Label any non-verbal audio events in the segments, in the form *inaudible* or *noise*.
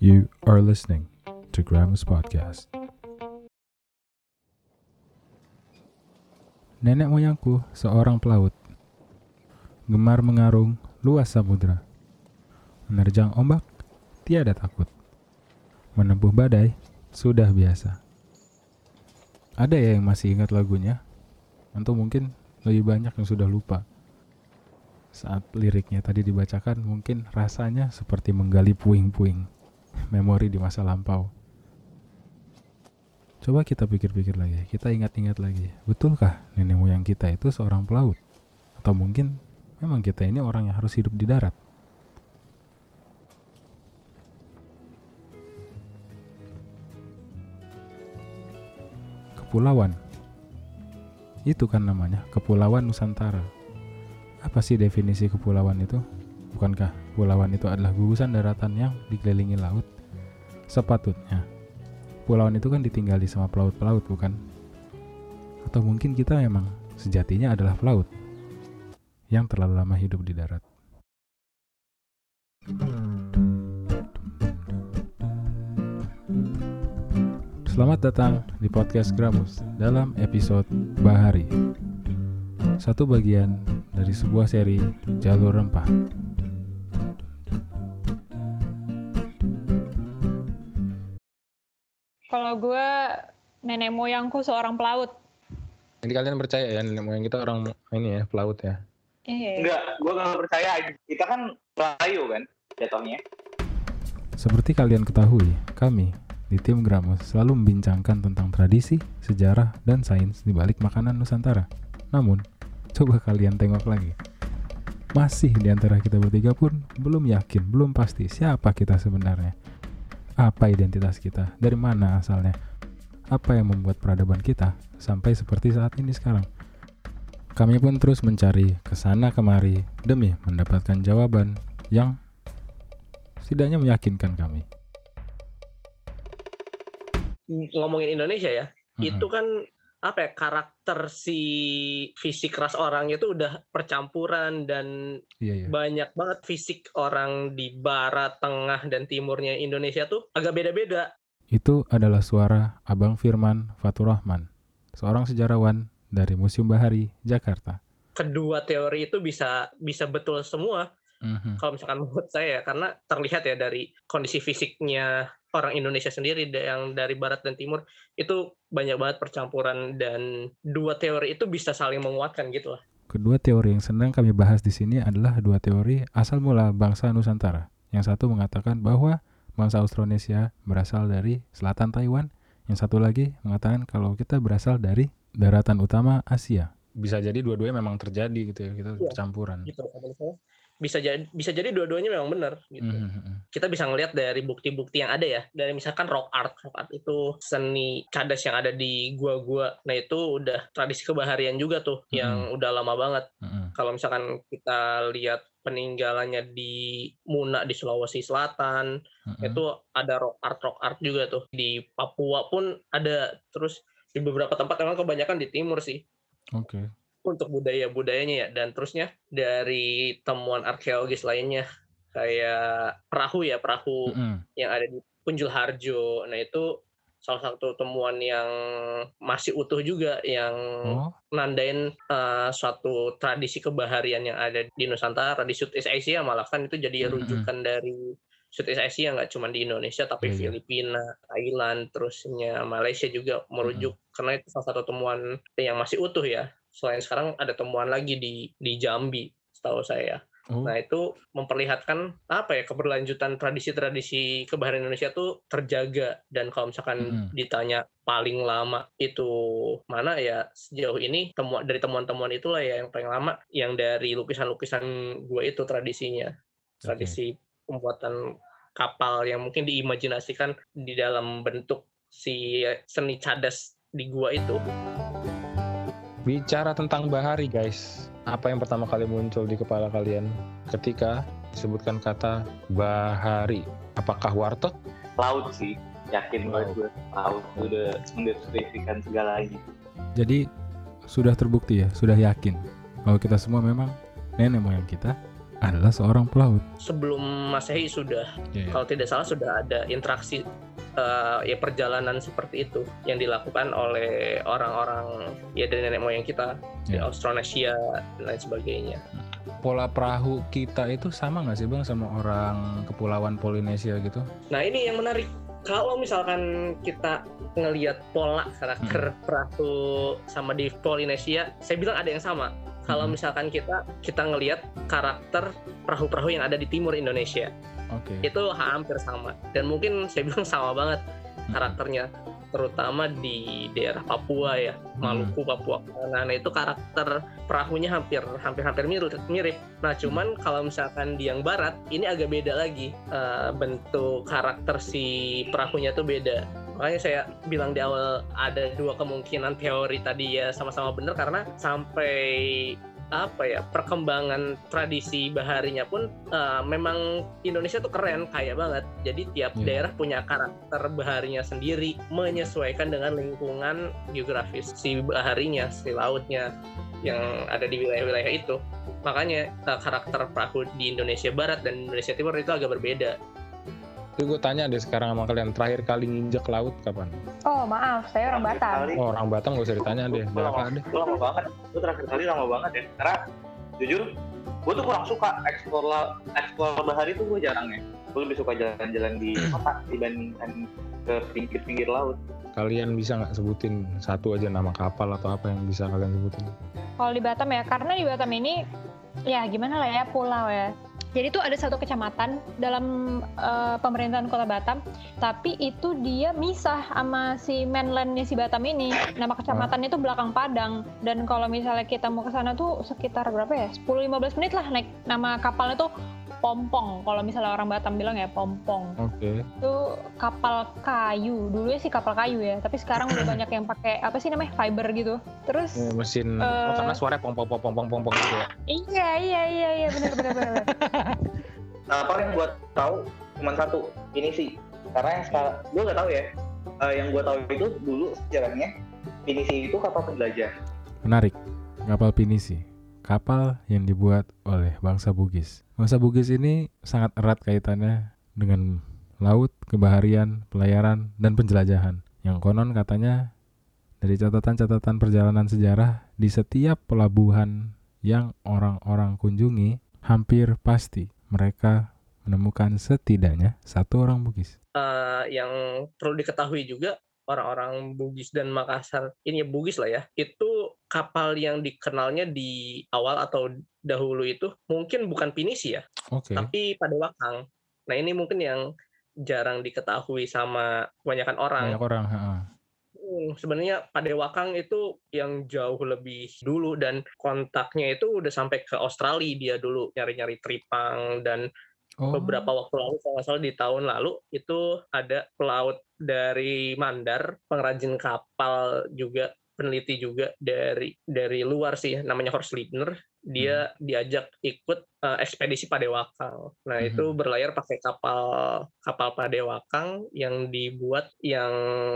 You are listening to Gramus Podcast. Nenek moyangku seorang pelaut. Gemar mengarung luas samudra. Menerjang ombak, tiada takut. Menempuh badai, sudah biasa. Ada ya yang masih ingat lagunya? Atau mungkin lebih banyak yang sudah lupa. Saat liriknya tadi dibacakan, mungkin rasanya seperti menggali puing-puing memori di masa lampau. Coba kita pikir-pikir lagi, kita ingat-ingat lagi. Betulkah nenek moyang kita itu seorang pelaut? Atau mungkin memang kita ini orang yang harus hidup di darat? Kepulauan. Itu kan namanya, Kepulauan Nusantara. Apa sih definisi kepulauan itu? Bukankah kepulauan itu adalah gugusan daratan yang dikelilingi laut? Sepatutnya. Pulauan itu kan ditinggali sama pelaut-pelaut, bukan? Atau mungkin kita memang sejatinya adalah pelaut yang terlalu lama hidup di darat. Selamat datang di podcast Gramus dalam episode Bahari. Satu bagian dari sebuah seri Jalur Rempah. Nenek moyangku seorang pelaut. Jadi kalian percaya ya nenek moyang kita orang ini ya pelaut ya? Iya. Enggak, gue gak percaya. Kita kan pelayu kan jatuhnya. Seperti kalian ketahui, kami di tim Gramus selalu membincangkan tentang tradisi, sejarah, dan sains di balik makanan Nusantara. Namun, coba kalian tengok lagi. Masih di antara kita bertiga pun belum yakin, belum pasti siapa kita sebenarnya. Apa identitas kita, dari mana asalnya, apa yang membuat peradaban kita sampai seperti saat ini sekarang. Kami pun terus mencari ke sana kemari demi mendapatkan jawaban yang setidaknya meyakinkan kami. ngomongin Indonesia ya, Mm-mm. itu kan apa ya karakter si fisik ras orangnya itu udah percampuran dan Iya, iya. banyak banget fisik orang di barat, tengah dan timurnya Indonesia tuh agak beda-beda. Itu adalah suara Abang Firman Faturrahman, seorang sejarawan dari Museum Bahari, Jakarta. Kedua teori itu bisa bisa betul semua Mhm. kalau misalkan menurut saya karena terlihat ya dari kondisi fisiknya orang Indonesia sendiri yang dari barat dan timur itu banyak banget percampuran dan dua teori itu bisa saling menguatkan gitu lah. Kedua teori yang sedang kami bahas di sini adalah dua teori asal mula bangsa Nusantara. Yang satu mengatakan bahwa bangsa Austronesia berasal dari selatan Taiwan, yang satu lagi mengatakan kalau kita berasal dari daratan utama Asia. Bisa jadi dua-duanya memang terjadi gitu ya, kita percampuran. gitu bisa jadi bisa jadi dua-duanya memang benar gitu. Mhm. Kita bisa ngelihat dari bukti-bukti yang ada ya, dari misalkan rock art, rock art itu seni cadas yang ada di gua-gua. Nah, itu udah tradisi kebaharian juga tuh yang udah lama banget. Mhm. Kalau misalkan kita lihat peninggalannya di Muna di Sulawesi Selatan, Mhm. itu ada rock art rock art juga tuh. Di Papua pun ada terus di beberapa tempat memang kebanyakan di timur sih Oke. untuk budaya-budayanya ya dan terusnya dari temuan arkeologis lainnya kayak perahu ya perahu Mhm. yang ada di Punjul Harjo nah itu salah satu temuan yang masih utuh juga yang Oh, nandain eh, suatu tradisi kebaharian yang ada di Nusantara di Southeast Asia malah kan itu jadi rujukan dari Southeast Asia nggak cuma di Indonesia tapi Iya, iya. Filipina, Thailand, terusnya Malaysia juga merujuk karena itu salah satu temuan yang masih utuh ya. Selain sekarang ada temuan lagi di di Jambi setahu saya. Oh. Nah itu memperlihatkan apa ya keberlanjutan tradisi-tradisi kebaharian Indonesia tuh terjaga dan kalau misalkan Mm-mm. ditanya paling lama itu mana ya sejauh ini temuan dari temuan-temuan itulah ya yang paling lama yang dari lukisan-lukisan gue itu tradisinya tradisi pembuatan kapal yang mungkin diimajinasikan di dalam bentuk si seni cadas di gua itu. Bicara tentang bahari, guys. Apa yang pertama kali muncul di kepala kalian ketika disebutkan kata bahari? Apakah warteg? Laut sih, yakin banget Laut. gue. Laut udah mendeskripsikan segalanya. Jadi sudah terbukti ya, sudah yakin bahwa kita semua memang nenek moyang kita adalah seorang pelaut. Sebelum Masehi sudah, Iya. kalau tidak salah sudah ada interaksi eh, ya perjalanan seperti itu yang dilakukan oleh orang-orang ya dari nenek moyang kita di Iya. Austronesia dan lain sebagainya. Pola perahu kita itu sama nggak sih bang sama orang kepulauan Polinesia gitu? Nah ini yang menarik. Kalau misalkan kita ngelihat pola karakter perahu sama di Polinesia, saya bilang ada yang sama. Kalau misalkan kita kita ngelihat karakter perahu-perahu yang ada di timur Indonesia, Oke. itu hampir sama. Dan mungkin saya bilang sama banget karakternya, terutama di daerah Papua ya, Maluku, Papua. Nah, nah, itu karakter perahunya hampir hampir hampir mirip. mirip. Nah, cuman kalau misalkan di yang barat, ini agak beda lagi Eh, bentuk karakter si perahunya tuh beda. Makanya saya bilang di awal ada dua kemungkinan teori tadi ya sama-sama benar karena sampai apa ya perkembangan tradisi baharinya pun eh, memang Indonesia tuh keren kaya banget. Jadi tiap Iya. daerah punya karakter baharinya sendiri menyesuaikan dengan lingkungan geografis si baharinya si lautnya yang ada di wilayah-wilayah itu. Makanya eh, karakter perahu di Indonesia Barat dan Indonesia Timur itu agak berbeda Itu gue tanya deh sekarang sama kalian terakhir kali nginjek laut kapan? Oh maaf, saya orang Terakhir Batam. kali- Oh orang Batam gak usah ditanya deh. Gue Berapa lama, deh? gua lama banget. Gue terakhir kali lama banget ya. Karena jujur, gue tuh kurang suka eksplor eksplor bahari tuh gue jarang ya. Gue lebih suka jalan-jalan di *clears throat* kota dibandingkan ke pinggir-pinggir laut. Kalian bisa nggak sebutin satu aja nama kapal atau apa yang bisa kalian sebutin? Kalau di Batam ya, karena di Batam ini ya gimana lah ya pulau ya. Jadi tuh ada satu kecamatan dalam eh, pemerintahan Kota Batam, tapi itu dia misah sama si mainlandnya si Batam ini. Nama kecamatannya itu Belakang Padang. Dan kalau misalnya kita mau ke sana tuh sekitar berapa ya? 10-15 menit lah naik. Nama kapalnya tuh Pompong. Kalau misalnya orang Batam bilang ya Pompong. Oke. itu kapal kayu dulu sih kapal kayu ya tapi sekarang udah *clears throat* banyak yang pakai apa sih namanya fiber gitu terus Eh, mesin. Eh. oh karena suaranya pong pong pong pong pong pong pong gitu ya. iya iya iya iya benar benar benar. *laughs* Nah, yang gue tahu cuma satu, ini sih. Karena yang sekarang, gue gak tahu ya. Eh, yang gue tahu itu dulu sejarahnya, Pinisi itu kapal penjelajah. Menarik. Kapal pinisi. Kapal yang dibuat oleh bangsa Bugis. Bangsa Bugis ini sangat erat kaitannya dengan laut, kebaharian, pelayaran, dan penjelajahan. Yang konon katanya dari catatan-catatan perjalanan sejarah di setiap pelabuhan yang orang-orang kunjungi hampir pasti mereka menemukan setidaknya satu orang Bugis. Eh, yang perlu diketahui juga orang-orang Bugis dan Makassar ini ya Bugis lah ya itu kapal yang dikenalnya di awal atau dahulu itu mungkin bukan Pinisi ya Oke. tapi Padewakang nah ini mungkin yang jarang diketahui sama kebanyakan orang Banyak orang. ha-ha. Hmm, sebenarnya Padewakang itu yang jauh lebih dulu dan kontaknya itu udah sampai ke Australia dia dulu nyari-nyari tripang dan Oh. beberapa waktu lalu kalau nggak salah di tahun lalu itu ada pelaut dari Mandar pengrajin kapal juga peneliti juga dari dari luar sih namanya Horst Liebner dia diajak ikut eh, ekspedisi Padewakang. Nah, itu Mhm. berlayar pakai kapal kapal Padewakang yang dibuat yang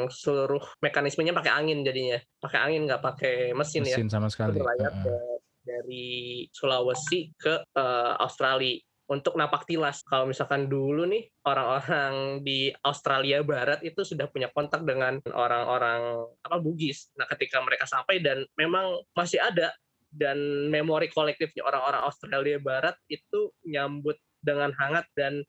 seluruh mekanismenya pakai angin jadinya. Pakai angin nggak pakai mesin, ya Mesin sama itu sekali. berlayar ha-ha. ke- dari Sulawesi ke eh, Australia untuk napak tilas. Kalau misalkan dulu nih orang-orang di Australia Barat itu sudah punya kontak dengan orang-orang apa Bugis. Nah, ketika mereka sampai dan memang masih ada dan memori kolektifnya orang-orang Australia Barat itu nyambut dengan hangat dan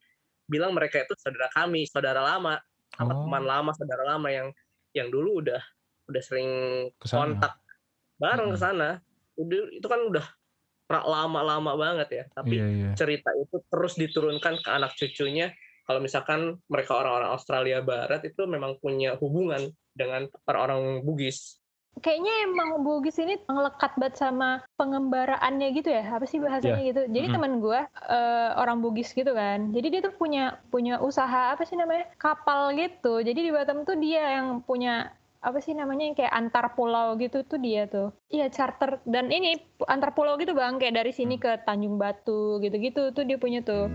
bilang mereka itu saudara kami, saudara lama, apa Oh. teman lama, saudara lama yang yang dulu udah udah sering Ke sana. kontak bareng ke Mm-mm. sana. Udah itu kan udah lama-lama banget ya. Tapi Iya, iya. cerita itu terus diturunkan ke anak cucunya. Kalau misalkan mereka orang-orang Australia Barat itu memang punya hubungan dengan orang-orang Bugis. Kayaknya emang Bugis ini ngelekat banget sama pengembaraannya gitu ya. Apa sih bahasanya gitu? Jadi Mm-mm. teman gue eh, orang Bugis gitu kan. Jadi dia tuh punya punya usaha apa sih namanya? Kapal gitu. Jadi di Batam tuh dia yang punya apa sih namanya yang kayak antar pulau gitu tuh dia tuh. Iya charter dan ini antar pulau gitu bang kayak dari sini ke Tanjung Batu gitu-gitu tuh dia punya tuh.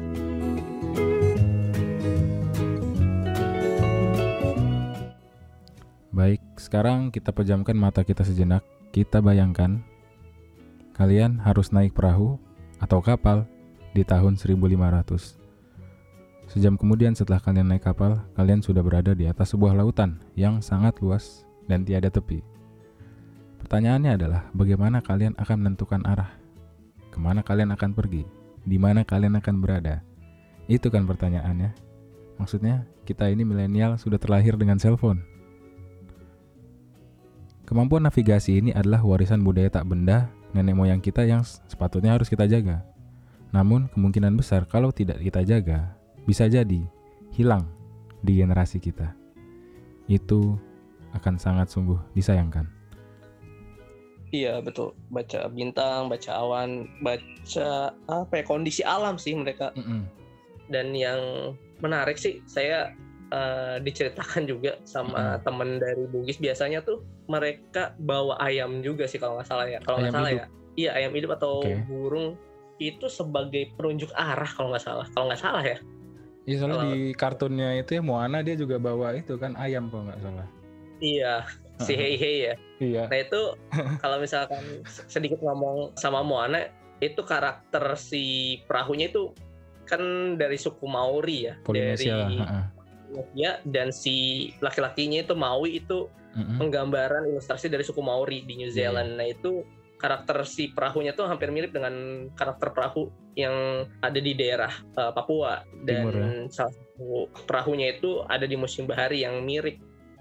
Baik, sekarang kita pejamkan mata kita sejenak. Kita bayangkan kalian harus naik perahu atau kapal di tahun 1500. Sejam kemudian setelah kalian naik kapal, kalian sudah berada di atas sebuah lautan yang sangat luas dan tiada tepi. Pertanyaannya adalah bagaimana kalian akan menentukan arah? Ke mana kalian akan pergi? Di mana kalian akan berada? Itu kan pertanyaannya. Maksudnya, kita ini milenial sudah terlahir dengan cellphone. Kemampuan navigasi ini adalah warisan budaya tak benda nenek moyang kita yang sepatutnya harus kita jaga. Namun, kemungkinan besar kalau tidak kita jaga, bisa jadi hilang di generasi kita. Itu akan sangat sungguh disayangkan. Iya betul, baca bintang, baca awan, baca apa ya kondisi alam sih mereka. Mm -mm. Dan yang menarik sih saya uh, diceritakan juga sama Mm. temen dari Bugis biasanya tuh mereka bawa ayam juga sih kalau nggak salah ya. Kalau nggak salah hidup. ya, iya ayam hidup atau Oke. burung itu sebagai penunjuk arah kalau nggak salah. Kalau nggak salah ya. Iya soalnya Kalau- di kartunnya itu ya Moana dia juga bawa itu kan ayam kalau nggak salah. Iya, si Hei Hei ya. Iya. Nah itu kalau misalkan sedikit ngomong sama Moana itu karakter si perahunya itu kan dari suku Maori ya, Polinesia dari. Ya dan si laki-lakinya itu Maui itu Mm-mm. penggambaran ilustrasi dari suku Maori di New Iya, Zealand. Nah itu karakter si perahunya tuh hampir mirip dengan karakter perahu yang ada di daerah uh, Papua dan Timur, ya? salah satu perahunya itu ada di Museum Bahari yang mirip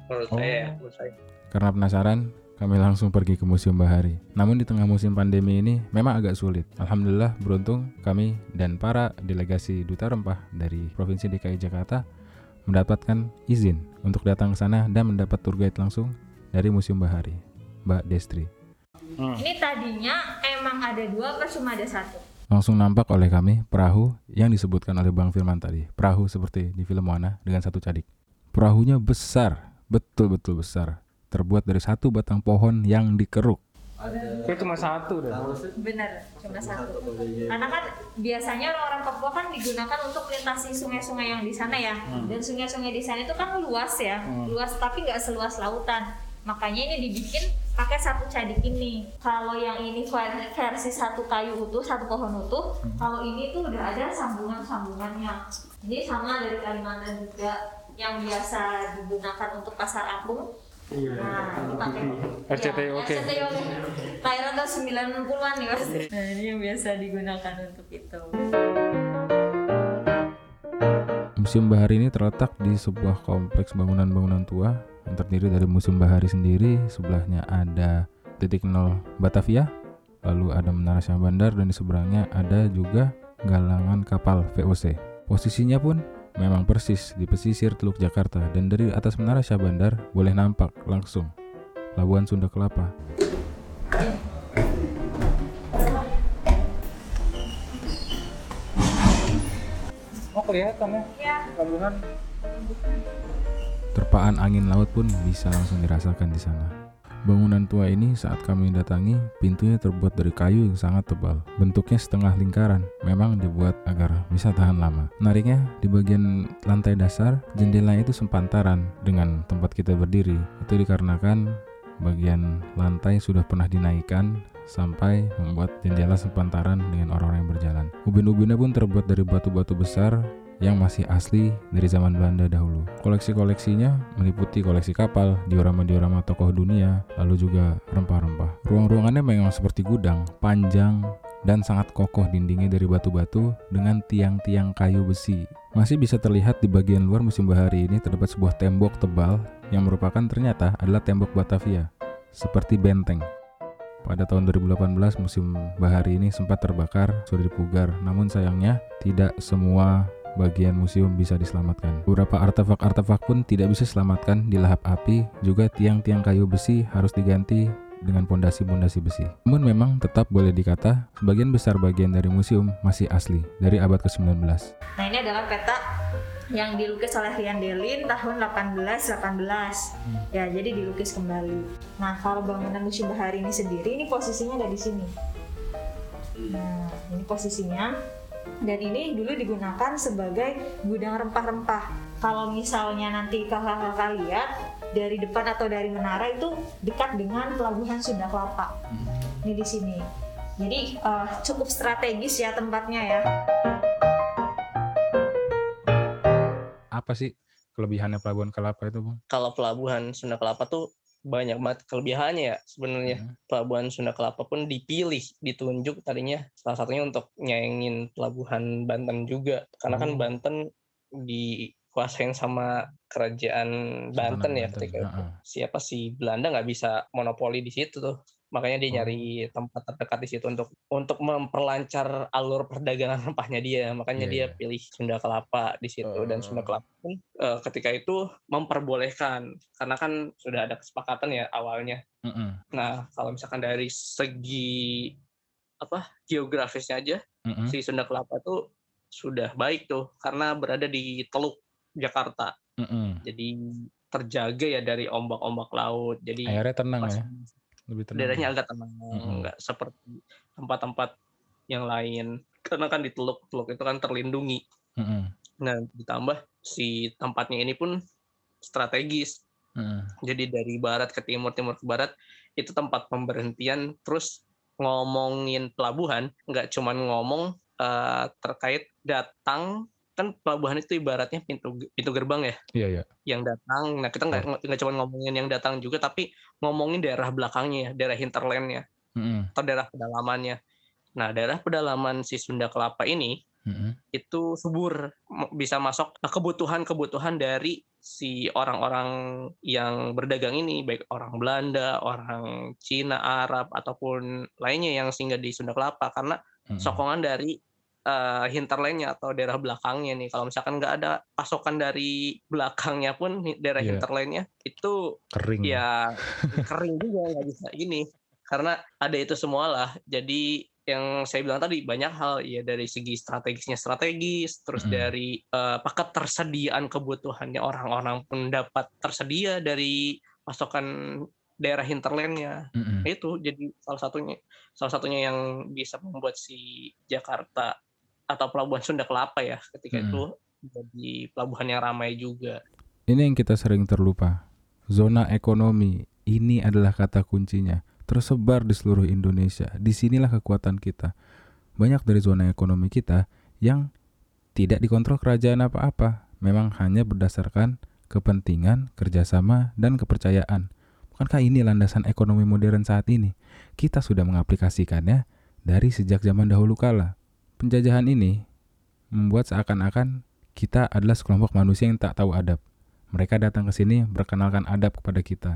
menurut Oh. saya. Menurut saya. Karena penasaran, kami langsung pergi ke Museum Bahari. Namun di tengah musim pandemi ini memang agak sulit. Alhamdulillah beruntung kami dan para delegasi Duta Rempah dari Provinsi DKI Jakarta mendapatkan izin untuk datang ke sana dan mendapat tour guide langsung dari Museum Bahari, Mbak Destri. Ini tadinya emang ada dua apa cuma ada satu? Langsung nampak oleh kami perahu yang disebutkan oleh Bang Firman tadi. Perahu seperti di film Moana dengan satu cadik. Perahunya besar, betul-betul besar. Terbuat dari satu batang pohon yang dikeruk. Kayak cuma satu deh. Bener, cuma satu. Karena kan biasanya orang-orang Papua kan digunakan untuk melintasi sungai-sungai yang di sana ya. Dan sungai-sungai di sana itu kan luas ya, luas tapi nggak seluas lautan. Makanya ini dibikin pakai satu cadik ini. Kalau yang ini ver- versi satu kayu utuh, satu pohon utuh. Kalau ini tuh udah ada sambungan-sambungannya. Ini sama dari Kalimantan juga yang biasa digunakan untuk pasar apung. Nah, ini pakai RCTI ya, oke. RCTI oke. Lahiran tahun 90-an nih mas. Nah, ini yang biasa digunakan untuk itu. Museum Bahari ini terletak di sebuah kompleks bangunan-bangunan tua yang terdiri dari Museum Bahari sendiri, sebelahnya ada titik nol Batavia, lalu ada Menara Syah Bandar dan di seberangnya ada juga galangan kapal VOC. Posisinya pun memang persis di pesisir Teluk Jakarta dan dari atas Menara Syah Bandar boleh nampak langsung Labuan Sunda Kelapa. Oh kelihatan ya Ya, Labuhan. Terpaan angin laut pun bisa langsung dirasakan di sana. Bangunan tua ini saat kami datangi, pintunya terbuat dari kayu yang sangat tebal. Bentuknya setengah lingkaran, memang dibuat agar bisa tahan lama. Menariknya, di bagian lantai dasar, jendelanya itu sepantaran dengan tempat kita berdiri. Itu dikarenakan bagian lantai sudah pernah dinaikkan sampai membuat jendela sepantaran dengan orang-orang yang berjalan. Ubin-ubinnya pun terbuat dari batu-batu besar yang masih asli dari zaman Belanda dahulu. Koleksi-koleksinya meliputi koleksi kapal, diorama-diorama tokoh dunia, lalu juga rempah-rempah. Ruang-ruangannya memang seperti gudang, panjang dan sangat kokoh dindingnya dari batu-batu dengan tiang-tiang kayu besi. Masih bisa terlihat di bagian luar musim bahari ini terdapat sebuah tembok tebal yang merupakan ternyata adalah tembok Batavia, seperti benteng. Pada tahun 2018 musim bahari ini sempat terbakar, sudah dipugar. Namun sayangnya tidak semua bagian museum bisa diselamatkan. Beberapa artefak-artefak pun tidak bisa diselamatkan di lahap api, juga tiang-tiang kayu besi harus diganti dengan pondasi-pondasi besi. Namun memang tetap boleh dikata sebagian besar bagian dari museum masih asli dari abad ke-19. Nah ini adalah peta yang dilukis oleh Rian Delin tahun 1818. Ya, jadi dilukis kembali. Nah, kalau bangunan Museum Bahari ini sendiri, ini posisinya ada di sini. Nah, ini posisinya. Dan ini dulu digunakan sebagai gudang rempah-rempah. Kalau misalnya nanti kakak-kakak lihat dari depan atau dari menara itu dekat dengan pelabuhan Sunda Kelapa. Ini di sini. Jadi uh, cukup strategis ya tempatnya ya. Apa sih kelebihannya Pelabuhan Kelapa itu, Bung? Kalau pelabuhan Sunda Kelapa tuh banyak banget kelebihannya ya sebenarnya. Hmm. Pelabuhan Sunda Kelapa pun dipilih, ditunjuk tadinya salah satunya untuk nyaingin pelabuhan Banten juga. Karena kan Oh. Banten dikuasain sama kerajaan Banten ya Banten, ketika itu. heeh. Siapa sih Belanda nggak bisa monopoli di situ tuh. Makanya dia nyari tempat terdekat di situ untuk untuk memperlancar alur perdagangan *laughs* rempahnya dia. Makanya Iya, dia iya. pilih Sunda Kelapa di situ dan Sunda. Kelapa pun eh, ketika itu memperbolehkan karena kan sudah ada kesepakatan ya awalnya. Mm-mm. Nah, kalau misalkan dari segi apa geografisnya aja Mm-mm. si Sunda Kelapa itu sudah baik tuh karena berada di Teluk Jakarta. Mm-mm. Jadi terjaga ya dari ombak-ombak laut. Jadi Airnya tenang pas ya, lebih tenang. daerahnya ya? agak tenang, Mm-mm. nggak seperti tempat-tempat yang lain. Karena kan di Teluk, Teluk itu kan terlindungi. Mm-mm. Nah, ditambah si tempatnya ini pun strategis. Mm-mm. Jadi dari barat ke timur, timur ke barat itu tempat pemberhentian. Terus ngomongin pelabuhan, nggak cuman ngomong eh, terkait datang kan pelabuhan itu ibaratnya pintu pintu gerbang ya Iya, iya. yang datang. Nah kita nggak nggak cuma ngomongin yang datang juga, tapi ngomongin daerah belakangnya, ya, daerah hinterlandnya Mm-mm. atau daerah pedalamannya. Nah daerah pedalaman si Sunda Kelapa ini Mm-mm. itu subur bisa masuk nah, kebutuhan-kebutuhan dari si orang-orang yang berdagang ini baik orang Belanda, orang Cina, Arab ataupun lainnya yang singgah di Sunda Kelapa karena Mm-mm. sokongan dari eh, hinterlandnya atau daerah belakangnya nih kalau misalkan nggak ada pasokan dari belakangnya pun daerah Iya. hinterlandnya itu Kering. ya kering juga nggak bisa ini karena ada itu semua lah jadi yang saya bilang tadi banyak hal ya dari segi strategisnya strategis terus Mm-mm. dari eh, apa ketersediaan kebutuhannya orang-orang pun dapat tersedia dari pasokan daerah hinterlandnya. Nah, itu jadi salah satunya salah satunya yang bisa membuat si Jakarta atau pelabuhan Sunda Kelapa ya ketika Mm-mm. itu jadi pelabuhan yang ramai juga Ini yang kita sering terlupa. Zona ekonomi ini adalah kata kuncinya. Tersebar di seluruh Indonesia. Di sinilah kekuatan kita. Banyak dari zona ekonomi kita yang tidak dikontrol kerajaan apa-apa. Memang hanya berdasarkan kepentingan, kerjasama, dan kepercayaan. Bukankah ini landasan ekonomi modern saat ini? Kita sudah mengaplikasikannya dari sejak zaman dahulu kala. Penjajahan ini membuat seakan-akan kita adalah sekelompok manusia yang tak tahu adab. Mereka datang ke sini berkenalkan adab kepada kita.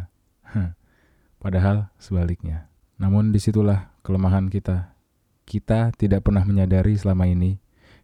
Padahal sebaliknya. Namun di situlah kelemahan kita. Kita tidak pernah menyadari selama ini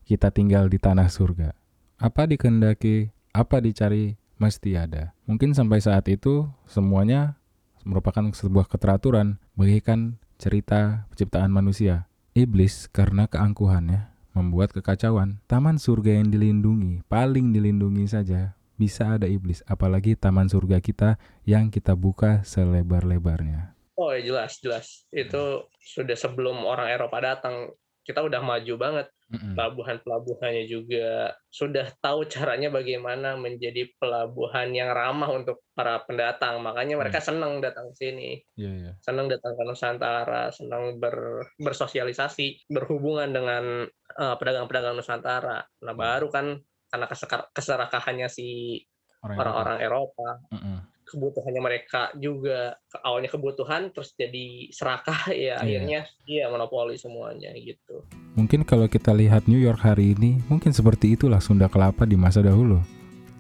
kita tinggal di tanah surga. Apa dikehendaki, apa dicari, mesti ada. Mungkin sampai saat itu semuanya merupakan sebuah keteraturan bagikan cerita penciptaan manusia. Iblis karena keangkuhannya membuat kekacauan. Taman surga yang dilindungi, paling dilindungi saja, bisa ada iblis. Apalagi taman surga kita yang kita buka selebar-lebarnya. Oh ya jelas jelas itu sudah sebelum orang Eropa datang kita udah maju banget. Pelabuhan-pelabuhannya juga sudah tahu caranya bagaimana menjadi pelabuhan yang ramah untuk para pendatang. Makanya mereka senang datang ke sini. Iya, iya. senang datang ke Nusantara senang ber, bersosialisasi berhubungan dengan eh, pedagang-pedagang Nusantara. Nah baru kan karena keserakahannya si orang-orang Eropa. Mm-mm. Kebutuhannya mereka juga awalnya kebutuhan terus jadi serakah *laughs* ya Iya. akhirnya iya monopoli semuanya gitu Mungkin kalau kita lihat New York hari ini, mungkin seperti itulah Sunda Kelapa di masa dahulu.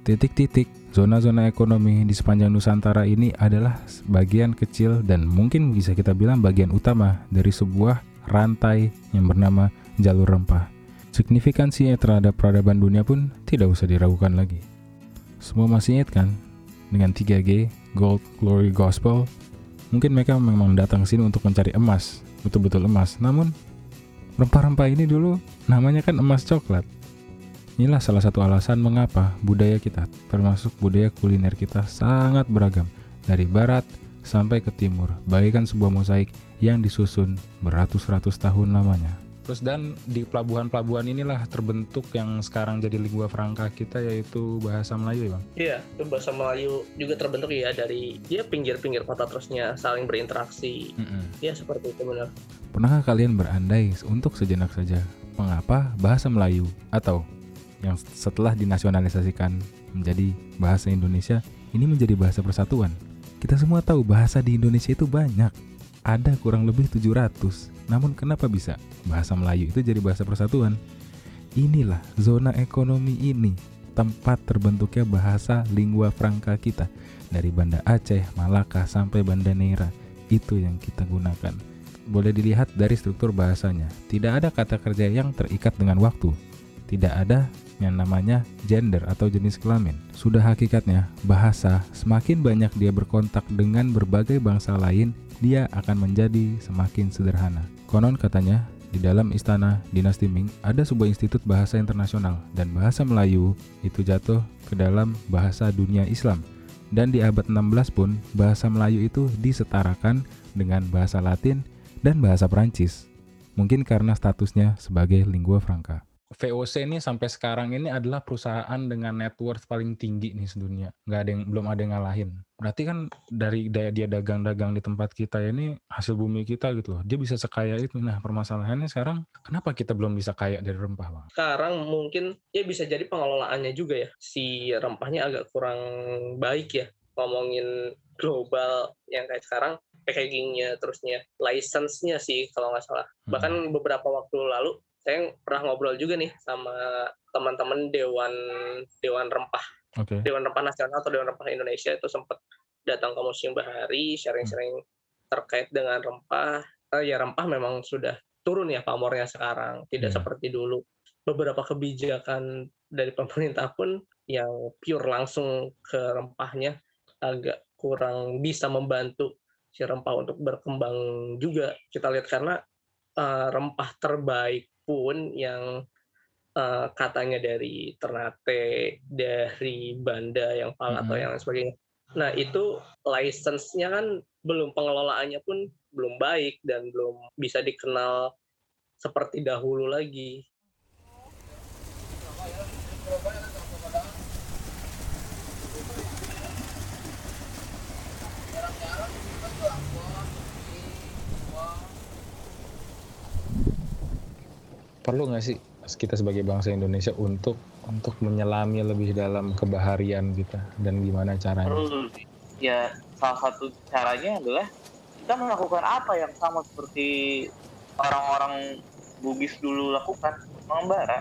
Titik-titik, zona-zona ekonomi di sepanjang Nusantara ini adalah bagian kecil dan mungkin bisa kita bilang bagian utama dari sebuah rantai yang bernama jalur rempah. Signifikansinya terhadap peradaban dunia pun tidak usah diragukan lagi. Semua masih ingat kan dengan 3G, Gold, Glory, Gospel? Mungkin mereka memang datang sini untuk mencari emas, betul-betul emas. Namun Rempah-rempah ini dulu namanya kan emas coklat. Inilah salah satu alasan mengapa budaya kita, termasuk budaya kuliner kita sangat beragam. Dari barat sampai ke timur, bagaikan sebuah mosaik yang disusun beratus-ratus tahun lamanya. Terus dan di pelabuhan-pelabuhan inilah terbentuk yang sekarang jadi lingua franca kita yaitu bahasa Melayu ya bang. Iya, bahasa Melayu juga terbentuk ya dari dia pinggir-pinggir kota terusnya saling berinteraksi. Mm-mm. Ya seperti itu benar. Pernahkah kalian berandai untuk sejenak saja mengapa bahasa Melayu atau yang setelah dinasionalisasikan menjadi bahasa Indonesia ini menjadi bahasa persatuan? Kita semua tahu bahasa di Indonesia itu banyak. Ada kurang lebih 700. Namun kenapa bisa bahasa Melayu itu jadi bahasa persatuan? Inilah zona ekonomi ini tempat terbentuknya bahasa lingua franca kita dari Banda Aceh, Malaka sampai Banda Neira. Itu yang kita gunakan boleh dilihat dari struktur bahasanya. Tidak ada kata kerja yang terikat dengan waktu. Tidak ada yang namanya gender atau jenis kelamin. Sudah hakikatnya, bahasa semakin banyak dia berkontak dengan berbagai bangsa lain, dia akan menjadi semakin sederhana. Konon katanya, di dalam istana dinasti Ming ada sebuah institut bahasa internasional dan bahasa Melayu itu jatuh ke dalam bahasa dunia Islam. Dan di abad 16 pun bahasa Melayu itu disetarakan dengan bahasa Latin dan bahasa Perancis. Mungkin karena statusnya sebagai lingua franca. VOC ini sampai sekarang ini adalah perusahaan dengan net worth paling tinggi nih sedunia. Nggak ada yang belum ada yang ngalahin. Berarti kan dari daya dia dagang-dagang di tempat kita ini hasil bumi kita gitu loh. Dia bisa sekaya itu. Nah permasalahannya sekarang kenapa kita belum bisa kaya dari rempah bang? Sekarang mungkin ya bisa jadi pengelolaannya juga ya. Si rempahnya agak kurang baik ya. Ngomongin global yang kayak sekarang packagingnya terusnya license-nya sih kalau nggak salah Hmm. bahkan beberapa waktu lalu saya pernah ngobrol juga nih sama teman-teman dewan dewan rempah. Oke. dewan rempah nasional atau dewan rempah Indonesia itu sempat datang ke museum bahari sharing-sharing terkait dengan rempah. Eh, ya rempah memang sudah turun ya pamornya sekarang. Tidak Iya. seperti dulu. Beberapa kebijakan dari pemerintah pun yang pure langsung ke rempahnya agak kurang bisa membantu si rempah untuk berkembang juga. Kita lihat karena eh, rempah terbaik pun yang eh, katanya dari Ternate, dari Banda yang Pal atau Mhm. yang sebagainya. Nah itu license-nya kan belum pengelolaannya pun belum baik dan belum bisa dikenal seperti dahulu lagi. Perlu nggak sih kita sebagai bangsa Indonesia untuk untuk menyelami lebih dalam kebaharian kita dan gimana caranya? perlu ya salah satu caranya adalah kita melakukan apa yang sama seperti orang-orang Bugis dulu lakukan mengembara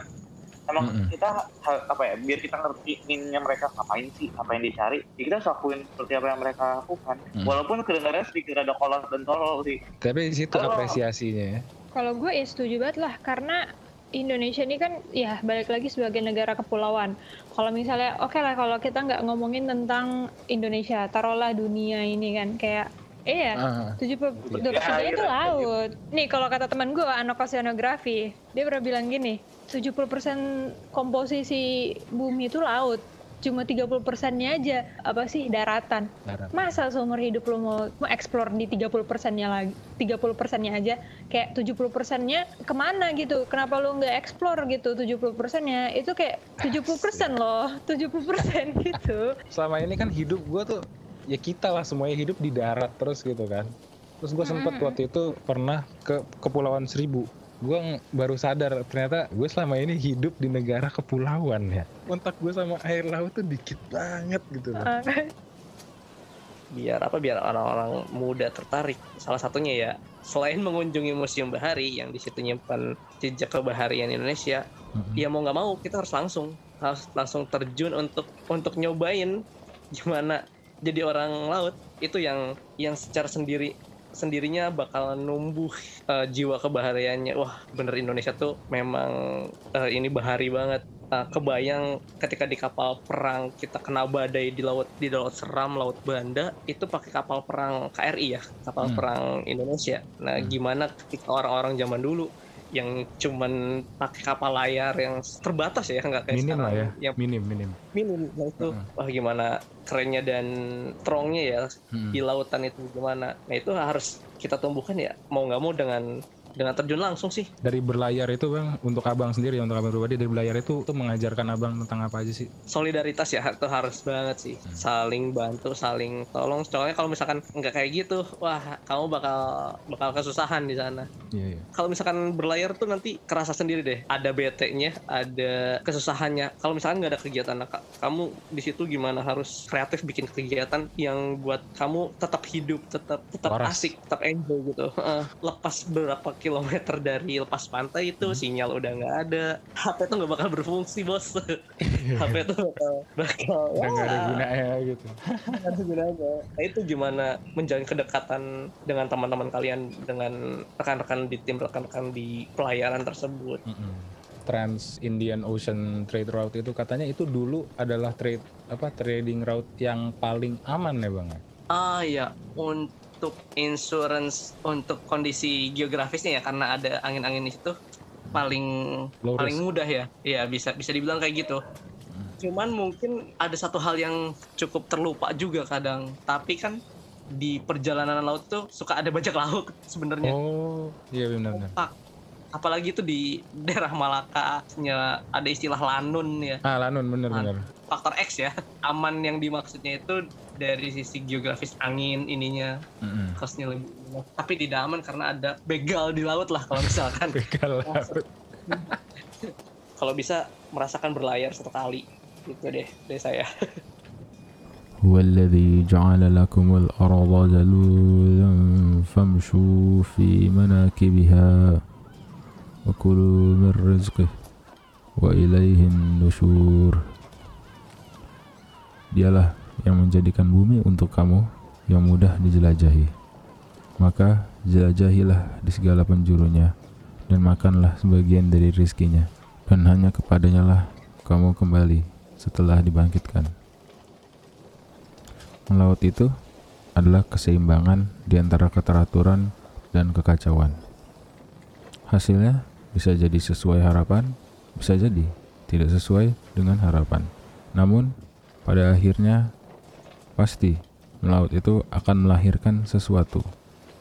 emang Mm-mm. kita ha- apa ya biar kita ngerti inginnya mereka ngapain sih apa yang dicari ya kita harus lakuin seperti apa yang mereka lakukan Mm. walaupun kedengarannya sedikit ada kolot dan tolol sih Tapi di situ apresiasinya ya. Kalau gue ya setuju banget lah karena Indonesia ini kan ya balik lagi sebagai negara kepulauan. Kalau misalnya oke lah kalau kita nggak ngomongin tentang Indonesia, taruhlah dunia ini kan kayak iya Ah, 70 Iya. persennya Ya, itu iya. laut. Nih kalau kata teman gue anak oceanografi, dia pernah bilang gini, 70% komposisi bumi itu laut. Cuma 30 persennya aja apa sih daratan. darat. Masa seumur hidup lu mau mau explore di 30 persennya lagi, 30 persennya aja, kayak 70 persennya ke mana gitu? Kenapa lu nggak explore gitu 70 persennya? Itu kayak 70 persen loh, 70 persen *laughs* gitu. Selama ini kan hidup gua tuh ya kita lah semuanya hidup di darat terus gitu kan. Terus gue sempet Mm-mm. waktu itu pernah ke Kepulauan Seribu. Gue baru sadar ternyata gue selama ini hidup di negara kepulauan ya. Kontak gue sama air laut tuh dikit banget gitu loh. *laughs* biar apa biar orang-orang muda tertarik salah satunya ya selain mengunjungi museum bahari yang di situ nyimpan jejak kebaharian Indonesia Mm-mm. ya mau nggak mau kita harus langsung harus langsung terjun untuk untuk nyobain gimana jadi orang laut itu yang yang secara sendiri sendirinya bakal numbuh eh, jiwa kebahariannya wah bener Indonesia tuh memang eh, ini bahari banget Eh, kebayang ketika di kapal perang kita kena badai di laut di laut seram laut Banda itu pakai kapal perang KRI ya kapal Hmm. perang Indonesia nah Hmm. gimana ketika orang-orang zaman dulu yang cuman pakai kapal layar yang terbatas ya nggak kayak Minim sekarang lah ya. yang Minim minim. minim nah itu Heeh. wah gimana kerennya dan strongnya ya Mm-mm. di lautan itu gimana nah itu harus kita tumbuhkan ya mau nggak mau dengan dengan terjun langsung sih Dari berlayar itu bang, untuk abang sendiri, untuk abang pribadi dari berlayar itu tuh mengajarkan abang tentang apa aja sih? solidaritas ya itu harus banget sih saling bantu saling tolong soalnya kalau misalkan nggak kayak gitu wah kamu bakal bakal kesusahan di sana Iya iya. kalau misalkan berlayar tuh nanti kerasa sendiri deh ada BT-nya ada kesusahannya kalau misalkan nggak ada kegiatan nah, ka- kamu di situ gimana harus kreatif bikin kegiatan yang buat kamu tetap hidup tetap tetap Waras. asik tetap enjoy gitu Heeh. lepas berapa kilometer dari lepas pantai itu sinyal udah nggak ada HP tuh nggak bakal berfungsi bos *laughs* HP tuh bakal bakal Udah nggak ada wah, gunanya gitu. nggak ada gunanya. Nah, itu gimana menjalin kedekatan dengan teman-teman kalian dengan rekan-rekan di tim rekan-rekan di pelayaran tersebut Mm-mm. Trans Indian Ocean Trade Route itu katanya itu dulu adalah trade apa trading route yang paling aman ya bang? ya? Ah ya, untuk insurance untuk kondisi geografisnya ya karena ada angin-angin di situ paling Low paling mudah ya. Iya bisa bisa dibilang kayak gitu. Cuman mungkin ada satu hal yang cukup terlupa juga kadang. Tapi kan di perjalanan laut tuh suka ada bajak laut sebenarnya. Oh iya benar-benar. Pak, apalagi itu di daerah Malaka nya ada istilah lanun ya. Ah Lanun bener-bener. Faktor X ya. Aman yang dimaksudnya itu dari sisi geografis angin ininya Mm-mm. kosnya lebih tapi tidak aman karena ada begal di laut lah kalau misalkan *laughs* Begal laut. *laughs* kalau bisa merasakan berlayar satu kali gitu deh dari saya هو الذي جعل لكم الأرض ذلولا فامشوا في مناكبها وكلوا من رزقه وإليه النشور Dialah yang menjadikan bumi untuk kamu yang mudah dijelajahi. Maka jelajahilah di segala penjurunya dan makanlah sebagian dari rizkinya dan hanya kepadanya lah kamu kembali setelah dibangkitkan. Melaut itu adalah keseimbangan di antara keteraturan dan kekacauan. Hasilnya bisa jadi sesuai harapan, bisa jadi tidak sesuai dengan harapan. Namun, pada akhirnya pasti melaut itu akan melahirkan sesuatu.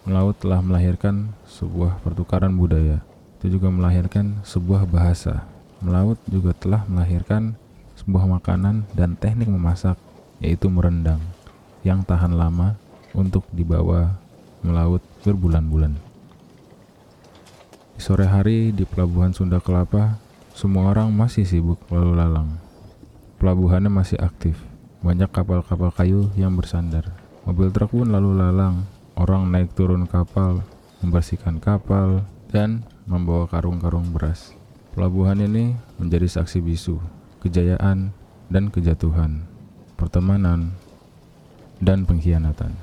Melaut telah melahirkan sebuah pertukaran budaya. Itu juga melahirkan sebuah bahasa. Melaut juga telah melahirkan sebuah makanan dan teknik memasak, yaitu merendang yang tahan lama untuk dibawa melaut berbulan-bulan. Di sore hari di pelabuhan Sunda Kelapa, semua orang masih sibuk lalu lalang. Pelabuhannya masih aktif, banyak kapal-kapal kayu yang bersandar. Mobil truk pun lalu lalang, orang naik turun kapal, membersihkan kapal, dan membawa karung-karung beras. Pelabuhan ini menjadi saksi bisu, kejayaan dan kejatuhan, pertemanan, dan pengkhianatan.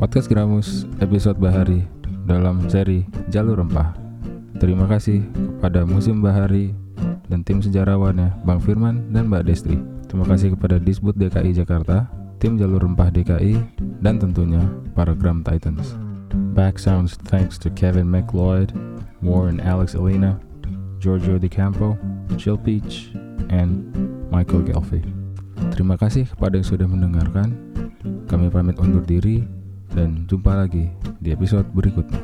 Podcast Gramus episode Bahari dalam seri Jalur Rempah. Terima kasih kepada Museum Bahari dan tim sejarawannya Bang Firman dan Mbak Destri. Terima kasih kepada Disbud DKI Jakarta, tim Jalur Rempah DKI, dan tentunya para Gram Titans. Back sounds thanks to Kevin McLeod, Warren Alex Elena, Giorgio Di Campo, Chill Peach, and Michael Gelfi. Terima kasih kepada yang sudah mendengarkan. Kami pamit undur diri dan jumpa lagi di episode berikutnya.